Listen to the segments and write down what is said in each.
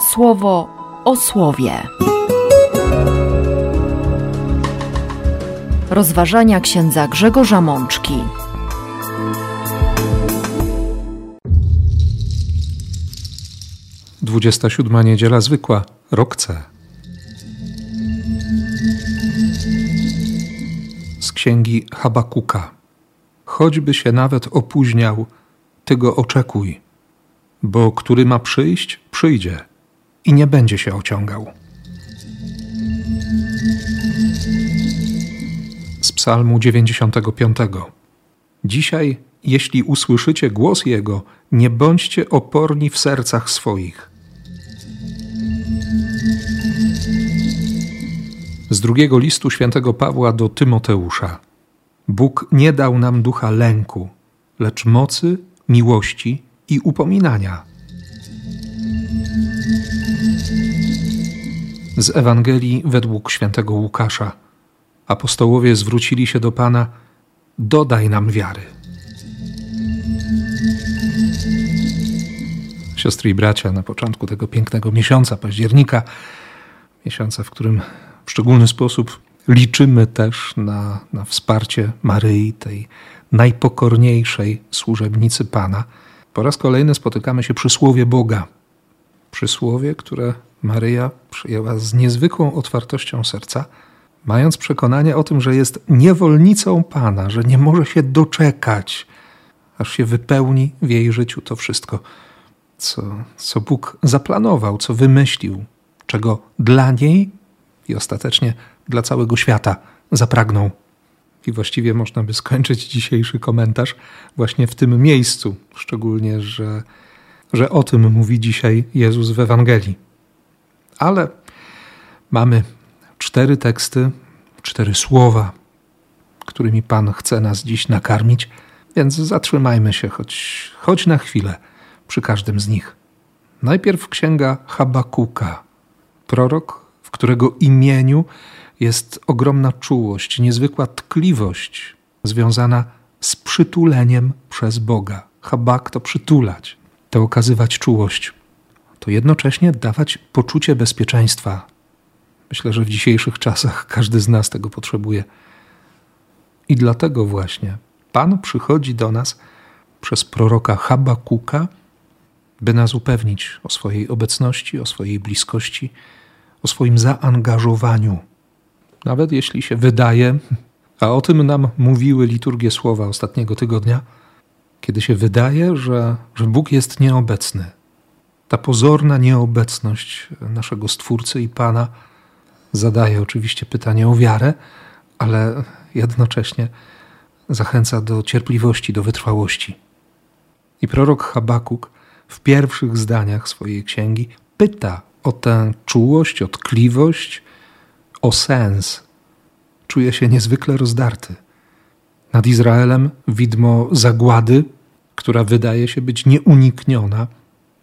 słowo o słowie. Rozważania księdza Grzegorza Mączki. Dwudziesta siódma niedziela zwykła, rok C. Z księgi Habakuka. Choćby się nawet opóźniał, ty go oczekuj, bo który ma przyjść, przyjdzie i nie będzie się ociągał. Z Psalmu 95. Dzisiaj, jeśli usłyszycie głos Jego, nie bądźcie oporni w sercach swoich. Z drugiego listu świętego Pawła do Tymoteusza. Bóg nie dał nam ducha lęku, lecz mocy, miłości i upominania. Z Ewangelii według świętego Łukasza. Apostołowie zwrócili się do Pana: Dodaj nam wiary. Siostry i bracia, na początku tego pięknego miesiąca października, miesiąca, w którym w szczególny sposób liczymy też na, na wsparcie Maryi, tej najpokorniejszej służebnicy Pana. Po raz kolejny spotykamy się przy Słowie Boga. Przy Słowie, które Maryja przyjęła z niezwykłą otwartością serca, mając przekonanie o tym, że jest niewolnicą Pana, że nie może się doczekać, aż się wypełni w jej życiu to wszystko, co, co Bóg zaplanował, co wymyślił, czego dla niej i ostatecznie dla całego świata zapragnął. I właściwie można by skończyć dzisiejszy komentarz właśnie w tym miejscu, szczególnie, że, że o tym mówi dzisiaj Jezus w Ewangelii. Ale mamy cztery teksty, cztery słowa, którymi Pan chce nas dziś nakarmić, więc zatrzymajmy się choć, choć na chwilę przy każdym z nich. Najpierw księga Habakuka, prorok, w którego imieniu jest ogromna czułość, niezwykła tkliwość związana z przytuleniem przez Boga. Habak to przytulać, to okazywać czułość, to jednocześnie dawać poczucie bezpieczeństwa. Myślę, że w dzisiejszych czasach każdy z nas tego potrzebuje. I dlatego właśnie Pan przychodzi do nas przez proroka Habakuka, by nas upewnić o swojej obecności, o swojej bliskości, o swoim zaangażowaniu nawet jeśli się wydaje, a o tym nam mówiły liturgie słowa ostatniego tygodnia, kiedy się wydaje, że, że Bóg jest nieobecny. Ta pozorna nieobecność naszego Stwórcy i Pana zadaje oczywiście pytanie o wiarę, ale jednocześnie zachęca do cierpliwości, do wytrwałości. I prorok Habakuk w pierwszych zdaniach swojej księgi pyta o tę czułość, o tkliwość, o sens, czuje się niezwykle rozdarty. Nad Izraelem widmo zagłady, która wydaje się być nieunikniona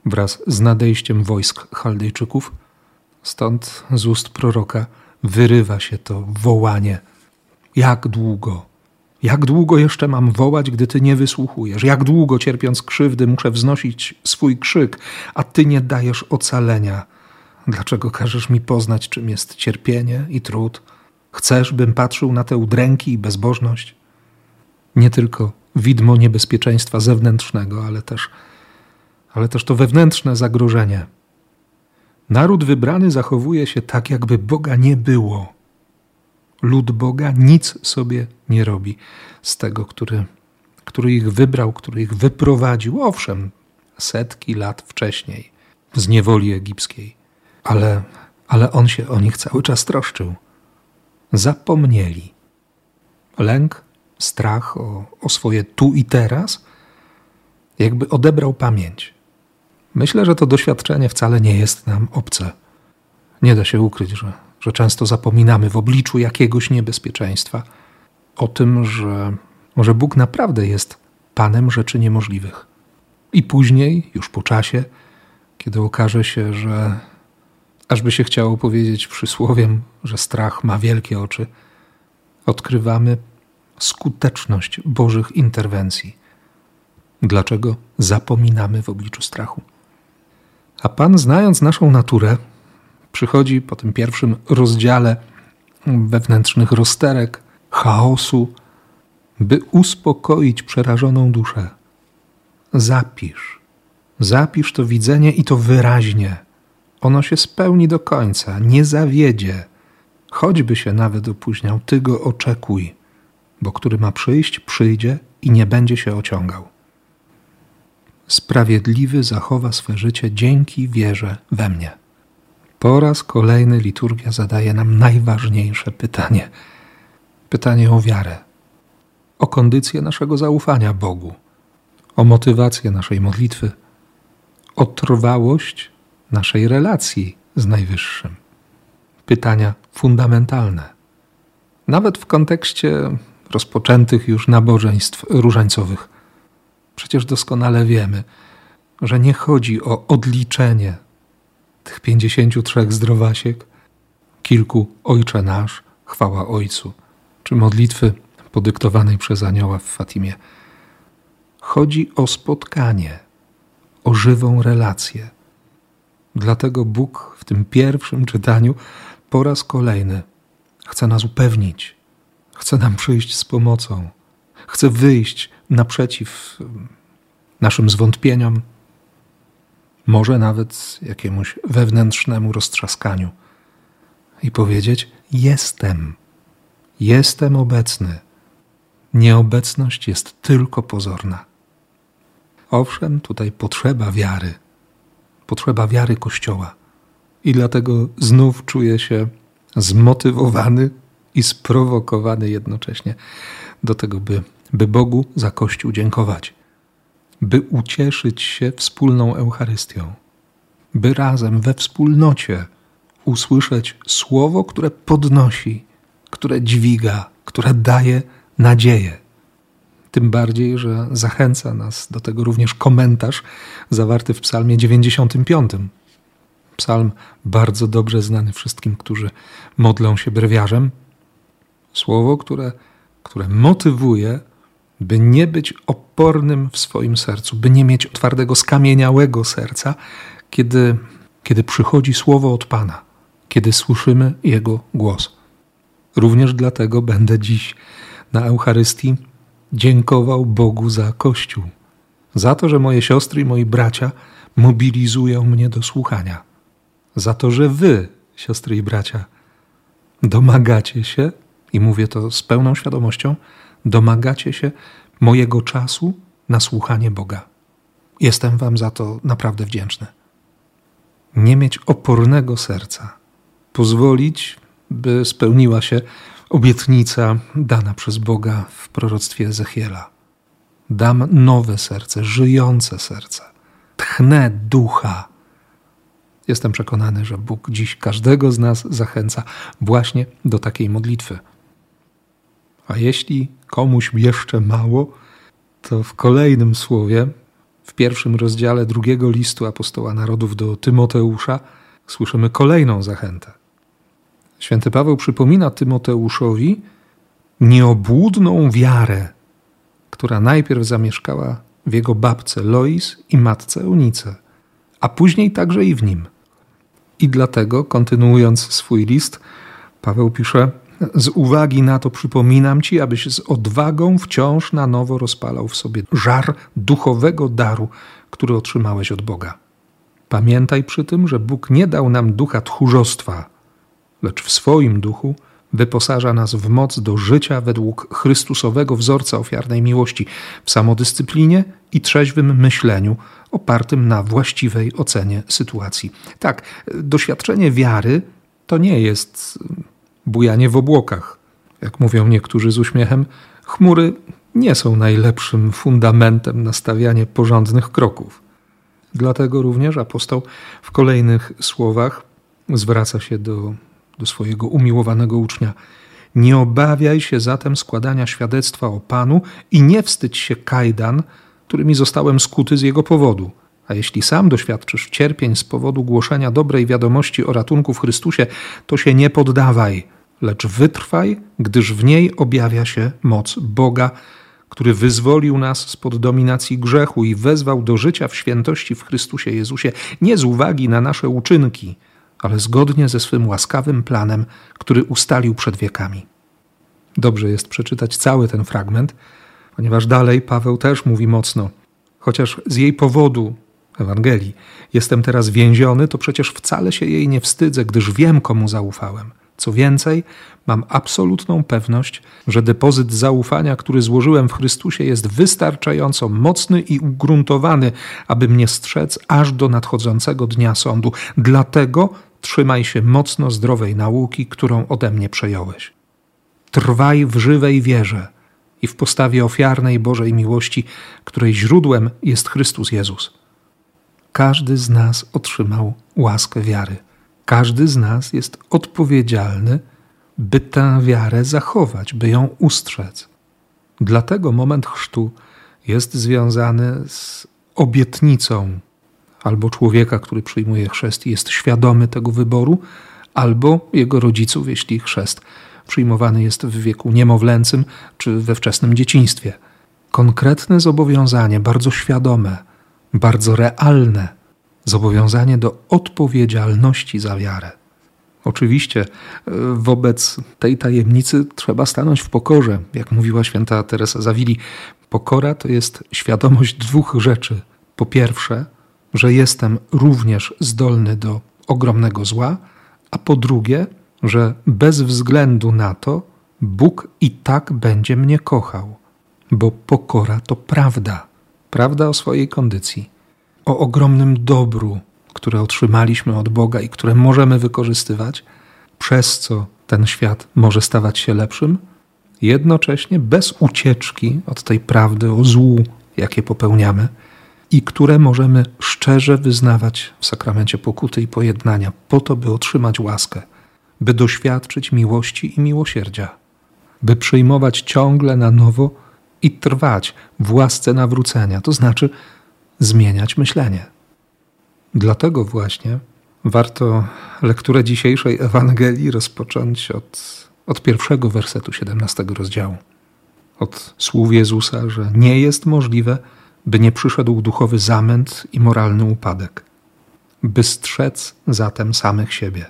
wraz z nadejściem wojsk Chaldejczyków. Stąd z ust proroka wyrywa się to wołanie: Jak długo? Jak długo jeszcze mam wołać, gdy ty nie wysłuchujesz? Jak długo cierpiąc krzywdy muszę wznosić swój krzyk, a ty nie dajesz ocalenia? Dlaczego każesz mi poznać, czym jest cierpienie i trud? Chcesz, bym patrzył na te udręki i bezbożność? Nie tylko widmo niebezpieczeństwa zewnętrznego, ale też, ale też to wewnętrzne zagrożenie. Naród wybrany zachowuje się tak, jakby Boga nie było. Lud Boga nic sobie nie robi z tego, który, który ich wybrał, który ich wyprowadził, owszem, setki lat wcześniej z niewoli egipskiej ale, ale on się o nich cały czas troszczył. Zapomnieli. Lęk, strach o, o swoje tu i teraz, jakby odebrał pamięć. Myślę, że to doświadczenie wcale nie jest nam obce. Nie da się ukryć, że, że często zapominamy w obliczu jakiegoś niebezpieczeństwa o tym, że może Bóg naprawdę jest Panem rzeczy niemożliwych. I później, już po czasie, kiedy okaże się, że Ażby się chciało powiedzieć przysłowiem, że strach ma wielkie oczy, odkrywamy skuteczność Bożych interwencji. Dlaczego zapominamy w obliczu strachu? A Pan, znając naszą naturę, przychodzi po tym pierwszym rozdziale wewnętrznych rozterek, chaosu, by uspokoić przerażoną duszę. Zapisz, zapisz to widzenie i to wyraźnie. Ono się spełni do końca, nie zawiedzie. Choćby się nawet opóźniał, ty go oczekuj, bo który ma przyjść, przyjdzie i nie będzie się ociągał. Sprawiedliwy zachowa swe życie dzięki wierze we mnie. Po raz kolejny liturgia zadaje nam najważniejsze pytanie pytanie o wiarę, o kondycję naszego zaufania Bogu, o motywację naszej modlitwy, o trwałość naszej relacji z Najwyższym. Pytania fundamentalne. Nawet w kontekście rozpoczętych już nabożeństw różańcowych. Przecież doskonale wiemy, że nie chodzi o odliczenie tych pięćdziesięciu trzech zdrowasiek, kilku Ojcze Nasz, chwała Ojcu, czy modlitwy podyktowanej przez anioła w Fatimie. Chodzi o spotkanie, o żywą relację. Dlatego Bóg w tym pierwszym czytaniu po raz kolejny chce nas upewnić, chce nam przyjść z pomocą, chce wyjść naprzeciw naszym zwątpieniom, może nawet jakiemuś wewnętrznemu roztrzaskaniu i powiedzieć: Jestem, jestem obecny. Nieobecność jest tylko pozorna. Owszem, tutaj potrzeba wiary, potrzeba wiary Kościoła. I dlatego znów czuję się zmotywowany i sprowokowany jednocześnie do tego, by, by Bogu za Kościół dziękować by ucieszyć się wspólną Eucharystią, by razem we wspólnocie usłyszeć słowo, które podnosi, które dźwiga, które daje nadzieję. Tym bardziej, że zachęca nas do tego również komentarz zawarty w Psalmie 95. Psalm bardzo dobrze znany wszystkim, którzy modlą się brewiarzem. Słowo, które, które motywuje by nie być opornym w swoim sercu, by nie mieć twardego, skamieniałego serca, kiedy, kiedy przychodzi słowo od Pana, kiedy słyszymy Jego głos. Również dlatego będę dziś na Eucharystii dziękował Bogu za Kościół, za to, że moje siostry i moi bracia mobilizują mnie do słuchania, za to, że wy, siostry i bracia, domagacie się, i mówię to z pełną świadomością, domagacie się mojego czasu na słuchanie Boga. Jestem Wam za to naprawdę wdzięczny. Nie mieć opornego serca, pozwolić, by spełniła się obietnica dana przez Boga w proroctwie Ezechiela. Dam nowe serce, żyjące serce, tchnę ducha. Jestem przekonany, że Bóg dziś każdego z nas zachęca właśnie do takiej modlitwy. A jeśli komuś jeszcze mało, to w kolejnym słowie, w pierwszym rozdziale drugiego listu apostoła narodów do Tymoteusza, słyszymy kolejną zachętę. Święty Paweł przypomina Tymoteuszowi nieobłudną wiarę, która najpierw zamieszkała w jego babce Lois i matce Eunice, a później także i w nim. I dlatego, kontynuując swój list, Paweł pisze: z uwagi na to przypominam ci, abyś z odwagą wciąż na nowo rozpalał w sobie żar duchowego daru, który otrzymałeś od Boga. Pamiętaj przy tym, że Bóg nie dał nam ducha tchórzostwa, lecz w swoim duchu wyposaża nas w moc do życia według Chrystusowego wzorca ofiarnej miłości, w samodyscyplinie i trzeźwym myśleniu opartym na właściwej ocenie sytuacji. Tak, doświadczenie wiary to nie jest bujanie w obłokach. Jak mówią niektórzy z uśmiechem, chmury nie są najlepszym fundamentem na stawianie porządnych kroków. Dlatego również apostoł w kolejnych słowach zwraca się do, do swojego umiłowanego ucznia. Nie obawiaj się zatem składania świadectwa o Panu i nie wstydź się kajdan, którymi zostałem skuty z jego powodu. A jeśli sam doświadczysz cierpień z powodu głoszenia dobrej wiadomości o ratunku w Chrystusie, to się nie poddawaj, lecz wytrwaj, gdyż w niej objawia się moc Boga, który wyzwolił nas spod dominacji grzechu i wezwał do życia w świętości w Chrystusie Jezusie, nie z uwagi na nasze uczynki, ale zgodnie ze swym łaskawym planem, który ustalił przed wiekami. Dobrze jest przeczytać cały ten fragment, ponieważ dalej Paweł też mówi mocno. Chociaż z jej powodu, Ewangelii, jestem teraz więziony, to przecież wcale się jej nie wstydzę, gdyż wiem, komu zaufałem. Co więcej, mam absolutną pewność, że depozyt zaufania, który złożyłem w Chrystusie, jest wystarczająco mocny i ugruntowany, aby mnie strzec aż do nadchodzącego dnia sądu. Dlatego trzymaj się mocno zdrowej nauki, którą ode mnie przejąłeś. Trwaj w żywej wierze i w postawie ofiarnej Bożej miłości, której źródłem jest Chrystus Jezus. Każdy z nas otrzymał łaskę wiary. Każdy z nas jest odpowiedzialny, by tę wiarę zachować, by ją ustrzec. Dlatego moment chrztu jest związany z obietnicą albo człowieka, który przyjmuje chrzest i jest świadomy tego wyboru, albo jego rodziców, jeśli chrzest przyjmowany jest w wieku niemowlęcym czy we wczesnym dzieciństwie. Konkretne zobowiązanie, bardzo świadome, bardzo realne zobowiązanie do odpowiedzialności za wiarę. Oczywiście e, wobec tej tajemnicy trzeba stanąć w pokorze. Jak mówiła święta Teresa Zawili, pokora to jest świadomość dwóch rzeczy. Po pierwsze, że jestem również zdolny do ogromnego zła, a po drugie, że bez względu na to Bóg i tak będzie mnie kochał, bo pokora to prawda, prawda o swojej kondycji, o ogromnym dobru, które otrzymaliśmy od Boga i które możemy wykorzystywać, przez co ten świat może stawać się lepszym, jednocześnie bez ucieczki od tej prawdy o złu, jakie popełniamy i które możemy szczerze wyznawać w sakramencie pokuty i pojednania, po to, by otrzymać łaskę, by doświadczyć miłości i miłosierdzia, by przyjmować ciągle na nowo i trwać w łasce nawrócenia, to znaczy zmieniać myślenie. Dlatego właśnie warto lekturę dzisiejszej Ewangelii rozpocząć od, od pierwszego wersetu 17 rozdziału. Od słów Jezusa, że nie jest możliwe, by nie przyszedł duchowy zamęt i moralny upadek, by strzec zatem samych siebie,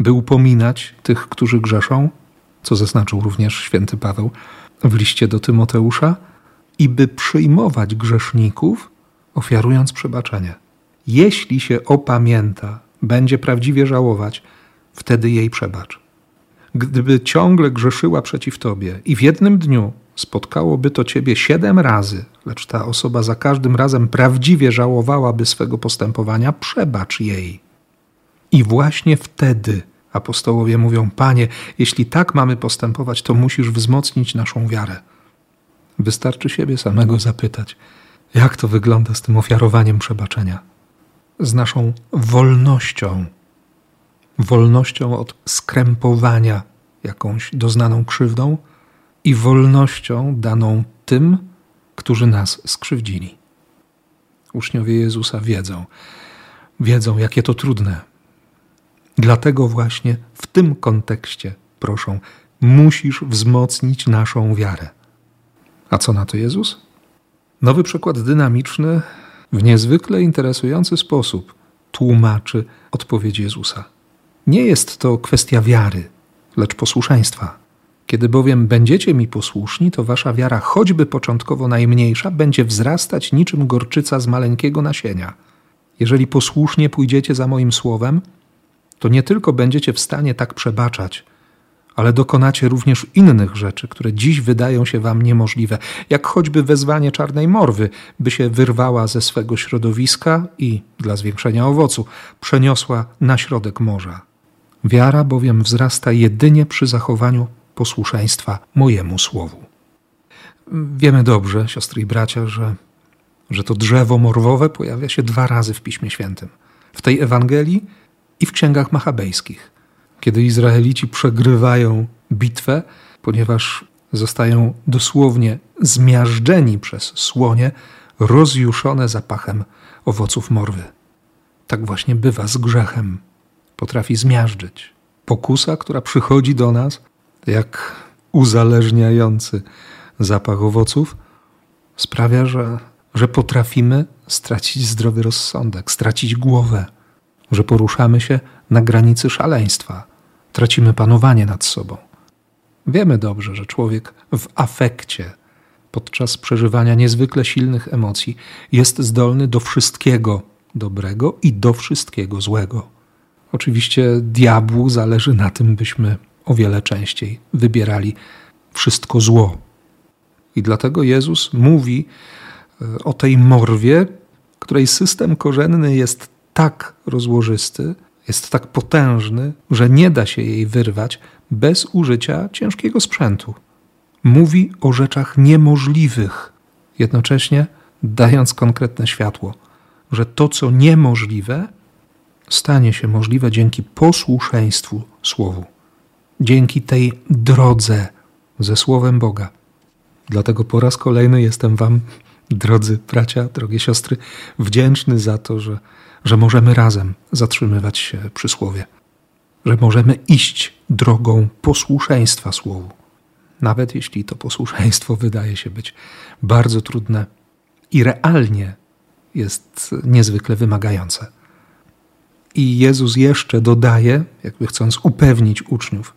by upominać tych, którzy grzeszą, co zaznaczył również święty Paweł w liście do Tymoteusza, i by przyjmować grzeszników, ofiarując przebaczenie. Jeśli się opamięta, będzie prawdziwie żałować, wtedy jej przebacz. Gdyby ciągle grzeszyła przeciw tobie i w jednym dniu spotkałoby to ciebie siedem razy, lecz ta osoba za każdym razem prawdziwie żałowałaby swego postępowania, przebacz jej. I właśnie wtedy apostołowie mówią: Panie, jeśli tak mamy postępować, to musisz wzmocnić naszą wiarę. Wystarczy siebie samego zapytać, jak to wygląda z tym ofiarowaniem przebaczenia, z naszą wolnością, wolnością od skrępowania jakąś doznaną krzywdą i wolnością daną tym, którzy nas skrzywdzili. Uczniowie Jezusa wiedzą, wiedzą, jakie to trudne. Dlatego właśnie w tym kontekście proszą, musisz wzmocnić naszą wiarę. A co na to Jezus? Nowy przykład dynamiczny w niezwykle interesujący sposób tłumaczy odpowiedź Jezusa. Nie jest to kwestia wiary, lecz posłuszeństwa. Kiedy bowiem będziecie mi posłuszni, to wasza wiara, choćby początkowo najmniejsza, będzie wzrastać niczym gorczyca z maleńkiego nasienia. Jeżeli posłusznie pójdziecie za moim słowem, to nie tylko będziecie w stanie tak przebaczać, ale dokonacie również innych rzeczy, które dziś wydają się wam niemożliwe, jak choćby wezwanie czarnej morwy, by się wyrwała ze swego środowiska i, dla zwiększenia owocu, przeniosła na środek morza. Wiara bowiem wzrasta jedynie przy zachowaniu posłuszeństwa mojemu słowu. Wiemy dobrze, siostry i bracia, że, że to drzewo morwowe pojawia się dwa razy w Piśmie Świętym. W tej Ewangelii i w księgach machabejskich kiedy Izraelici przegrywają bitwę, ponieważ zostają dosłownie zmiażdżeni przez słonie, rozjuszone zapachem owoców morwy. Tak właśnie bywa z grzechem. Potrafi zmiażdżyć. Pokusa, która przychodzi do nas, jak uzależniający zapach owoców, sprawia, że, że potrafimy stracić zdrowy rozsądek, stracić głowę, że poruszamy się na granicy szaleństwa, tracimy panowanie nad sobą. Wiemy dobrze, że człowiek w afekcie, podczas przeżywania niezwykle silnych emocji, jest zdolny do wszystkiego dobrego i do wszystkiego złego. Oczywiście diabłu zależy na tym, byśmy o wiele częściej wybierali wszystko zło. I dlatego Jezus mówi e, o tej morwie, której system korzenny jest tak rozłożysty, jest tak potężny, że nie da się jej wyrwać bez użycia ciężkiego sprzętu. Mówi o rzeczach niemożliwych, jednocześnie dając konkretne światło, że to, co niemożliwe, stanie się możliwe dzięki posłuszeństwu Słowu, dzięki tej drodze ze Słowem Boga. Dlatego po raz kolejny jestem Wam, drodzy bracia, drogie siostry, wdzięczny za to, że, że możemy razem zatrzymywać się przy Słowie, że możemy iść drogą posłuszeństwa Słowu, nawet jeśli to posłuszeństwo wydaje się być bardzo trudne i realnie jest niezwykle wymagające. I Jezus jeszcze dodaje, jakby chcąc upewnić uczniów,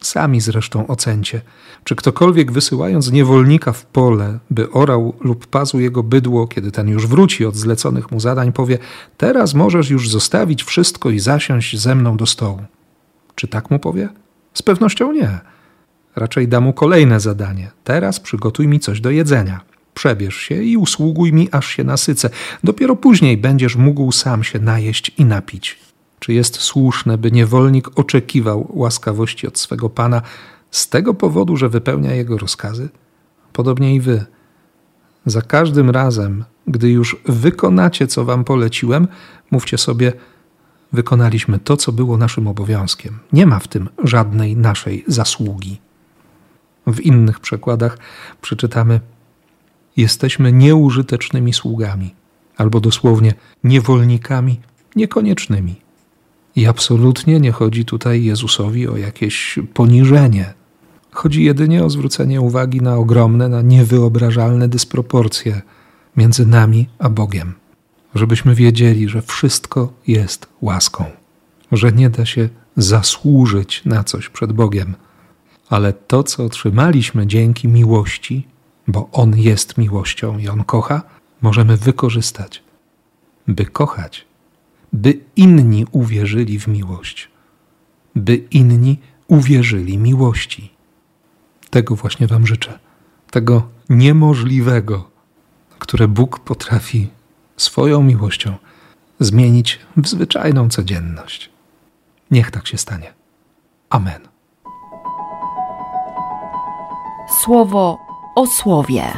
sami zresztą ocencie, czy ktokolwiek wysyłając niewolnika w pole, by orał lub pazł jego bydło, kiedy ten już wróci od zleconych mu zadań, powie: Teraz możesz już zostawić wszystko i zasiąść ze mną do stołu. Czy tak mu powie? Z pewnością nie. Raczej da mu kolejne zadanie: Teraz przygotuj mi coś do jedzenia. Przebierz się i usługuj mi, aż się nasycę. Dopiero później będziesz mógł sam się najeść i napić. Czy jest słuszne, by niewolnik oczekiwał łaskawości od swego pana z tego powodu, że wypełnia jego rozkazy? Podobnie i wy. Za każdym razem, gdy już wykonacie, co wam poleciłem, mówcie sobie: Wykonaliśmy to, co było naszym obowiązkiem. Nie ma w tym żadnej naszej zasługi. W innych przekładach przeczytamy: Jesteśmy nieużytecznymi sługami, albo dosłownie niewolnikami niekoniecznymi. I absolutnie nie chodzi tutaj Jezusowi o jakieś poniżenie. Chodzi jedynie o zwrócenie uwagi na ogromne, na niewyobrażalne dysproporcje między nami a Bogiem. Żebyśmy wiedzieli, że wszystko jest łaską, że nie da się zasłużyć na coś przed Bogiem. Ale to, co otrzymaliśmy dzięki miłości, bo On jest miłością i On kocha, możemy wykorzystać, by kochać by inni uwierzyli w miłość, by inni uwierzyli miłości. Tego właśnie Wam życzę, tego niemożliwego, które Bóg potrafi swoją miłością zmienić w zwyczajną codzienność. Niech tak się stanie. Amen. Słowo o słowie.